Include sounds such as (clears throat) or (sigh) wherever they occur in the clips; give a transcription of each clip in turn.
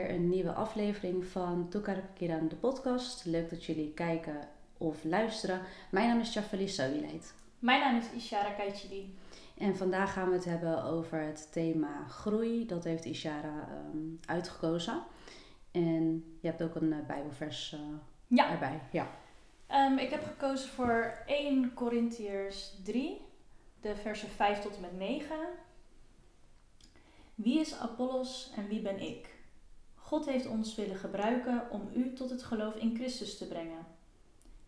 weer een nieuwe aflevering van Tukar Kiran, de podcast. Leuk dat jullie kijken of luisteren. Mijn naam is Jafali Sowileid. Mijn naam is Ishara Kaichili. En vandaag gaan we het hebben over het thema groei. Dat heeft Ishara ehm, uitgekozen. En je hebt ook een uh, bijbelvers uh, Ja. erbij. Ja. Ehm, ik heb gekozen voor 1 Corinthiërs 3, de versen 5 tot en met 9. Wie is Apollos en wie ben ik? God heeft ons willen gebruiken om u tot het geloof in Christus te brengen.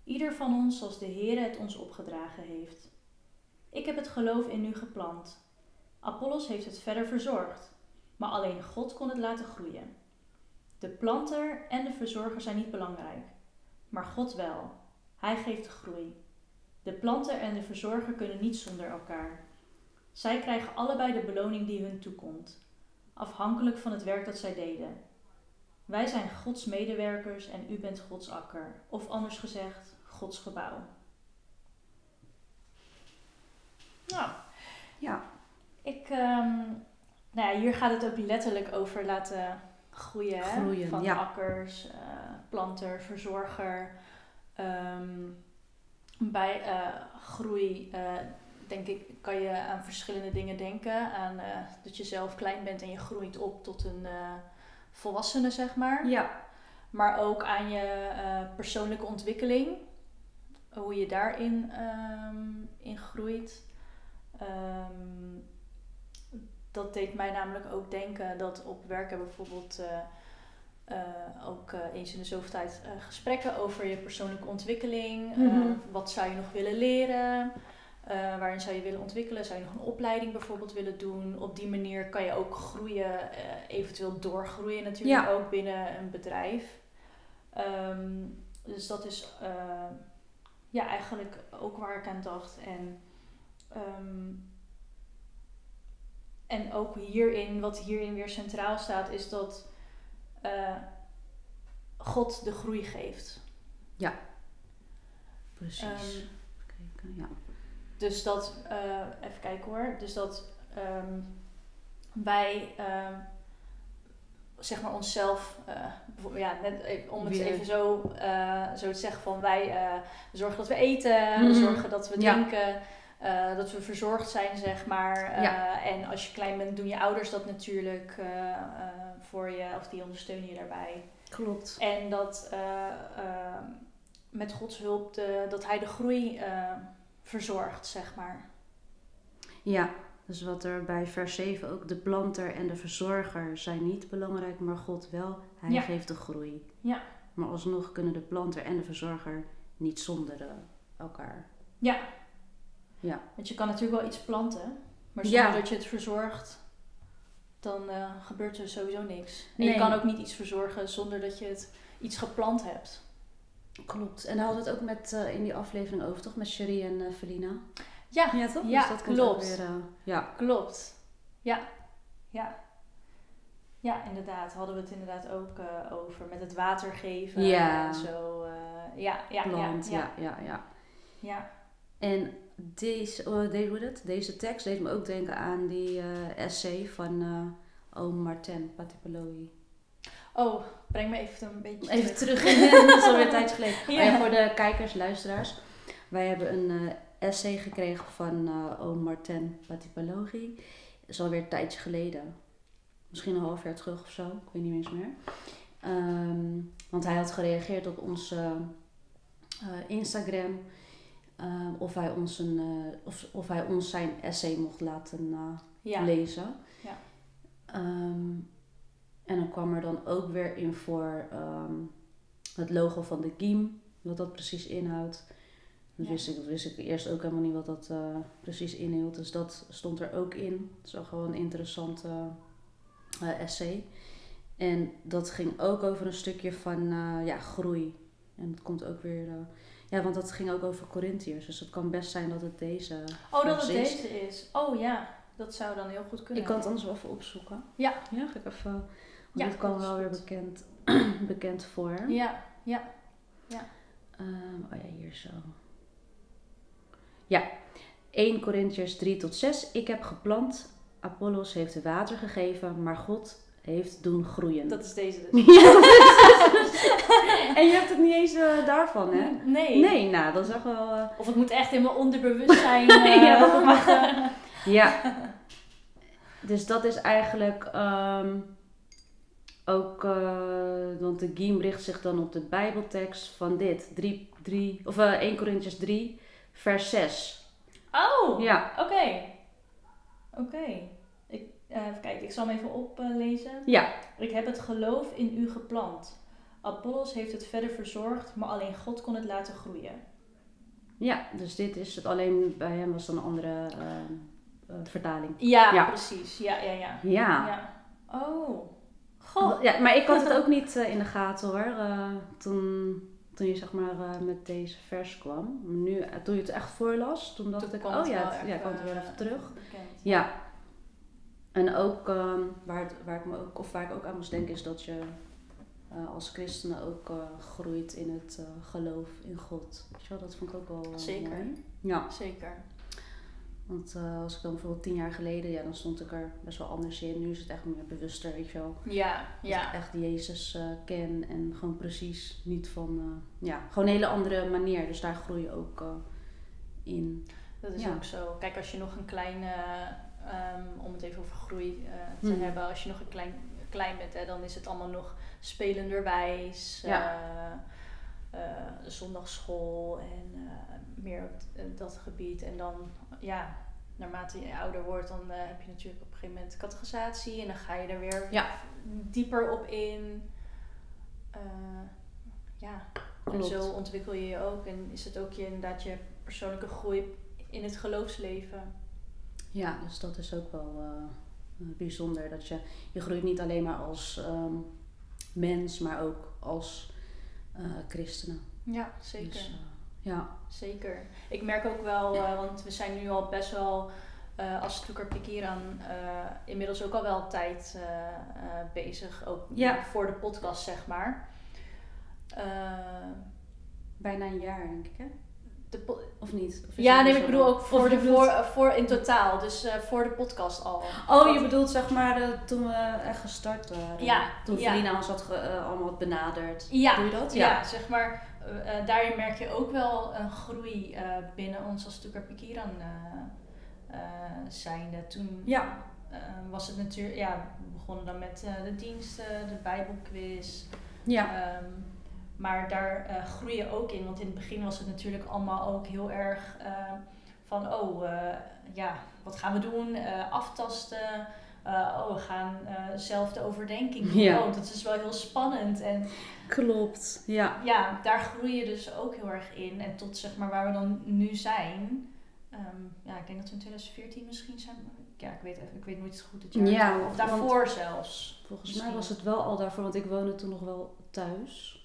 Ieder van ons zoals de Heer het ons opgedragen heeft. Ik heb het geloof in u geplant. Apollos heeft het verder verzorgd, maar alleen God kon het laten groeien. De planter en de verzorger zijn niet belangrijk, maar God wel. Hij geeft de groei. De planter en de verzorger kunnen niet zonder elkaar. Zij krijgen allebei de beloning die hun toekomt, afhankelijk van het werk dat zij deden. Wij zijn Gods medewerkers en u bent Gods akker, of anders gezegd, Gods gebouw. Nou, Ja. ik, ehm, nou ja, hier gaat het ook letterlijk over laten groeien. Van ja. akkers, eh, planter, verzorger. Ehm, bij eh, groei, eh, denk ik, kan je aan verschillende dingen denken. Aan dat je zelf klein bent en je groeit op tot een eh, volwassene, zeg maar. Ja. Maar ook aan je eh, persoonlijke ontwikkeling. Hoe je daarin ehm, in groeit. Ehm, dat deed mij namelijk ook denken dat op werken bijvoorbeeld eh, eh, ook eens in de zoveel tijd gesprekken over je persoonlijke ontwikkeling. Mhm. wat zou je nog willen leren? Eh, waarin zou je willen ontwikkelen? Zou je nog een opleiding bijvoorbeeld willen doen? Op die manier kan je ook groeien, eh, eventueel doorgroeien natuurlijk Ja. ook binnen een bedrijf. Ehm, dus dat is eh, ja, eigenlijk ook waar ik aan dacht. En, ehm, en ook hierin, wat hierin weer centraal staat, is dat God de groei geeft. Precies. Ehm, Even kijken. Ja. Dus dat, eh, even kijken hoor. Dus dat ehm, wij, ehm, zeg maar onszelf, eh, ja, net even- om het Weer- even zo, eh, zo te zeggen van wij zorgen dat we eten, we Mhm. zorgen dat we drinken, dat we verzorgd zijn, zeg maar. Ja. En als je klein bent, doen je ouders dat natuurlijk voor je, of die ondersteunen je daarbij. Klopt. En dat eh, eh, met Gods hulp, de, dat hij de groei verzorgt, zeg maar. Ja, dus wat er bij vers 7 ook, de planter en de verzorger zijn niet belangrijk, maar God wel. Hij Ja. geeft de groei. Ja. Maar alsnog kunnen de planter en de verzorger niet zonder eh, elkaar. Ja. Ja. Want je kan natuurlijk wel iets planten, maar zonder Ja. dat je het verzorgt, dan eh, gebeurt er sowieso niks. En Nee. je kan ook niet iets verzorgen zonder dat je het iets geplant hebt. Klopt. En daar hadden we het ook met, eh, in die aflevering over, toch? Met Cherie en eh Felina. Ja, Ja, toch? Ja, dus dat klopt. weer, eh, ja. klopt. Ja, ja. Ja, inderdaad. Hadden we het inderdaad ook eh, over met het water geven Ja. en zo. eh, ja, ja, Plant, ja, ja, ja, ja, ja. ja. En deze, oh, deze, hoe heet het? deze tekst deed me ook denken aan die eh, essay van eh oom Martin Patipologi. Oh, breng me even een beetje Even terug. terug, dat is alweer een tijd geleden. (laughs) Ja. Oh ja, voor de kijkers, luisteraars. Wij hebben een eh, essay gekregen van eh oom Martin Patipologi. Dat is alweer een tijdje geleden. Misschien een half jaar terug of zo. Ik weet niet eens meer. Ehm, want hij had gereageerd op onze eh, Instagram. of, hij ons een, of, of hij ons zijn essay mocht laten Ja, lezen. Ja. Ehm, en dan kwam er dan ook weer in voor ehm, het logo van de Kiem, wat dat precies inhoudt. Dat, Ja. wist ik, dat wist ik eerst ook helemaal niet wat dat eh, precies inhield. Dus dat stond er ook in. Het is wel gewoon een interessante eh, essay. En dat ging ook over een stukje van eh, ja, groei. En dat komt ook weer... ja, want dat ging ook over Corinthiërs. Dus het kan best zijn dat het deze Oh, dat het is. deze is. Oh ja, dat zou dan heel goed kunnen. Ik kan het anders wel even opzoeken. Ja. Ja, ga ik even... Ja, dit kwam dat is wel weer bekend, (clears throat) bekend voor. Ja, ja. Ehm, oh ja, hier zo. Ja, 1 Corinthians 3 tot 6. Ik heb geplant, Apollos heeft de water gegeven, maar God heeft doen groeien. Dat is deze dus. (laughs) Ja, en je hebt het niet eens eh, daarvan, hè? Nee. Nee, nou, dat is echt wel... eh, Of het moet echt in mijn onderbewustzijn. (laughs) eh, Ja, (laughs) dat mag. Ja. Dus dat is eigenlijk ehm, ook, eh, want de Giem richt zich dan op de Bijbeltekst van dit, 3, 3, of eh 1 Corinthians 3, vers 6. Oh, Ja, oké. Oké. Ik, eh, even kijken, ik zal hem even oplezen. ja, Ik heb het geloof in u geplant. Apollos heeft het verder verzorgd, maar alleen God kon het laten groeien. ja, dus dit is het. Alleen bij hem was dan een andere vertaling. Ja, Ja. precies. Ja, ja, ja. Ja. ja. Oh. Goh. ja, maar ik had het ook niet eh, in de gaten hoor, eh, toen, toen je zeg maar eh, met deze vers kwam. Nu, toen je het echt voorlas, toen dacht Toen ik, oh ja, het, ja, kwam het weer even terug. Bekend. Ja. En ook ehm, waar, het, waar, ik me ook, of waar ik ook aan moest denken is dat je als christenen ook groeit in het geloof in God. Weet je wel, dat vond ik ook wel Zeker. mooi. Ja, Zeker. Want eh, als ik dan bijvoorbeeld tien jaar geleden, ja, dan stond ik er best wel anders in. Nu is het echt meer bewuster, weet je wel. Ja, Dat ja. ik echt Jezus eh, ken en gewoon precies niet van, eh, ja, gewoon een hele andere manier. Dus daar groei je ook in. Dat is Ja. ook zo. Kijk, als je nog een klein, eh, ehm, om het even over groei te Hmm. hebben, als je nog een klein, klein bent, hè, dan is het allemaal nog spelenderwijs, Ja. Eh, zondagschool en eh, meer op eh, dat gebied. En dan, ja, naarmate je ouder wordt, dan heb je natuurlijk op een gegeven moment categorisatie en dan ga je er weer Ja. dieper op in. Ja, en zo ontwikkel je je ook. En is het ook je, inderdaad je persoonlijke groei in het geloofsleven. Ja, dus dat is ook wel bijzonder. Dat je, je groeit niet alleen maar als ehm, mens, maar ook als eh, christenen. Ja, zeker. Dus, eh, ja. Zeker. Ik merk ook wel, eh, want we zijn nu al best wel eh als Toeker Pikiran inmiddels ook al wel tijd bezig. Ook Ja. voor de podcast, zeg maar. Bijna een jaar, denk ik, hè? De Of niet? Of ja, nee, niet ik bedoel ook voor, de, bedoelt- voor, voor in totaal. Dus eh, voor de podcast al. Oh, je bedoelt zeg maar eh, toen we echt gestart waren. Ja, Toen ja. Ons had ge- eh, allemaal had benaderd. Ja, Doe je dat? Ja, zeg maar, daarin merk je ook wel een groei eh, binnen ons als Toeker Pikiran zijnde. Toen Ja. was het natuurlijk, ja, we begonnen dan met eh, de diensten, de Bijbelquiz. Ja. Ehm, maar daar eh groei je ook in, want in het begin was het natuurlijk allemaal ook heel erg eh, van, oh eh, ja, wat gaan we doen? Aftasten. Oh, we gaan zelf de overdenking doen. Ja. Oh, dat is wel heel spannend. En Klopt. Ja. ja, daar groei je dus ook heel erg in. En tot zeg maar waar we dan nu zijn. Ehm, ja, ik denk dat we in 2014 misschien zijn. Ja, ik weet, even, ik weet nooit goed het jaar. Ja, of want- daarvoor zelfs. Volgens Misschien. mij was het wel al daarvoor, want ik woonde toen nog wel thuis.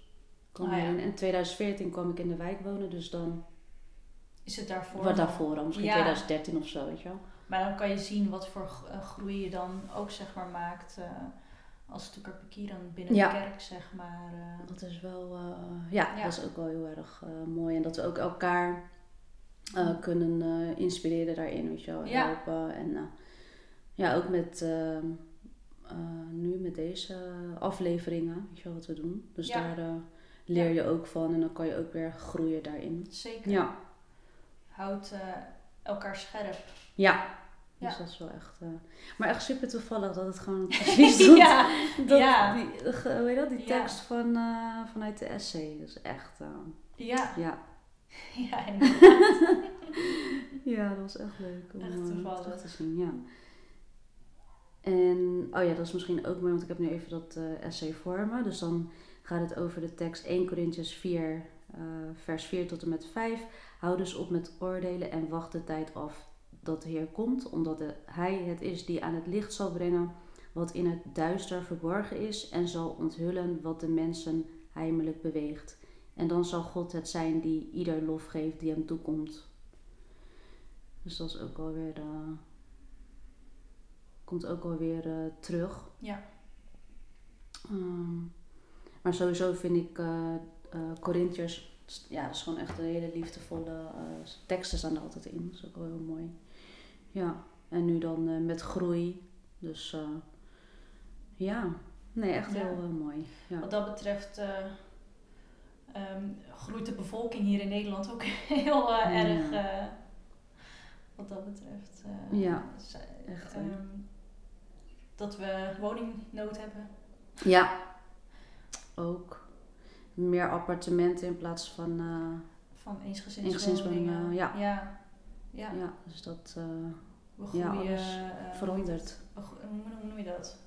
Kwam Ah, ja. in. En in 2014 kwam ik in de wijk wonen, dus dan... Is het daarvoor? Wat daarvoor dan? Misschien Ja. 2013 of zo, weet je wel? Maar dan kan je zien wat voor eh, groei je dan ook zeg maar maakt. eh, als Toekarpeki dan binnen Ja. de kerk zeg maar. eh. Dat is wel... ja, Ja. dat is ook wel heel erg mooi. En dat we ook elkaar eh, kunnen inspireren daarin, weet je wel? Ja. Helpen. En ja, ook met... ehm, eh, nu met deze afleveringen, weet je wel wat we doen. Dus daar leer je ook van en dan kan je ook weer groeien daarin. Zeker. Ja. Houdt eh, elkaar scherp. Ja. Ja. Dus dat is wel echt... eh, maar echt super toevallig dat het gewoon (laughs) precies doet. ja. Dat, Ja. Die, eh, hoe heet dat? Die tekst van, vanuit de essay. Dat is echt... ja. ja. (laughs) Ja, (laughs) ja, dat was echt leuk om Echt toevallig. terug te zien. Ja. En, oh ja, dat is misschien ook mooi, want ik heb nu even dat essay voor me. Dus dan gaat het over de tekst 1 Corinthians 4, eh, vers 4 tot en met 5. Hou dus op met oordelen en wacht de tijd af dat de Heer komt, omdat de- Hij het is die aan het licht zal brengen wat in het duister verborgen is en zal onthullen wat de mensen heimelijk beweegt. En dan zal God het zijn die ieder lof geeft die hem toekomt. Dus dat is ook alweer de, komt ook alweer eh terug. Ja. Ehm, maar sowieso vind ik eh eh, Corinthiërs, ja, dat is gewoon echt een hele liefdevolle eh, teksten staan er altijd in. Dat is ook wel heel mooi. Ja, en nu dan met groei. Dus Ja, nee, echt Ja. heel mooi. Ja. Wat dat betreft eh, ehm, groeit de bevolking hier in Nederland ook (laughs) heel Ja. erg. wat dat betreft. Ja, echt, ehm, dat we woningnood hebben. ja, ook meer appartementen in plaats van, eh, Van eensgezinswoningen. Ja. ja. Ja, ja. dus dat eh, we ja, groeien. alles eh, verandert. hoe, noem je dat?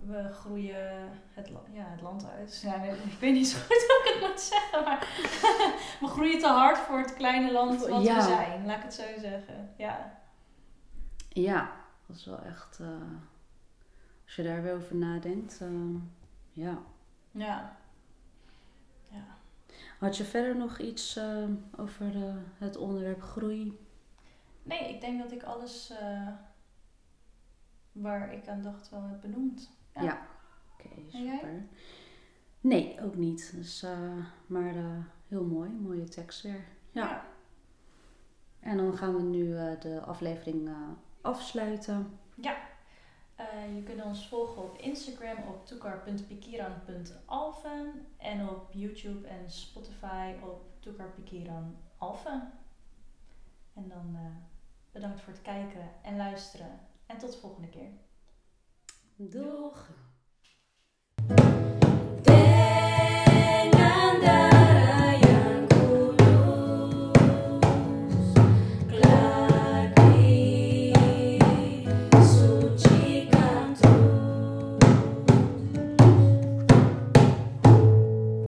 We groeien het, ja, het land uit. Ja, (laughs) ik weet niet zo goed (laughs) hoe ik het moet zeggen, maar (laughs) we groeien te hard voor het kleine land wat Ja. we zijn. Laat ik het zo zeggen. Ja. Ja, dat is wel echt, als je daar weer over nadenkt, ja. Ja. Ja. Had je verder nog iets eh, over eh, het onderwerp groei? Nee, ik denk dat ik alles eh, waar ik aan dacht wel heb benoemd. Ja. Ja. Oké, super. Nee, ook niet. Dus, eh, maar heel mooi, mooie tekst weer. Ja. En dan gaan we nu de aflevering afsluiten. Eh, je kunt ons volgen op Instagram op toekar.pikiran.alfen en op YouTube en Spotify op toekarpikiran alfen. En dan eh, bedankt voor het kijken en luisteren en tot de volgende keer. Doeg!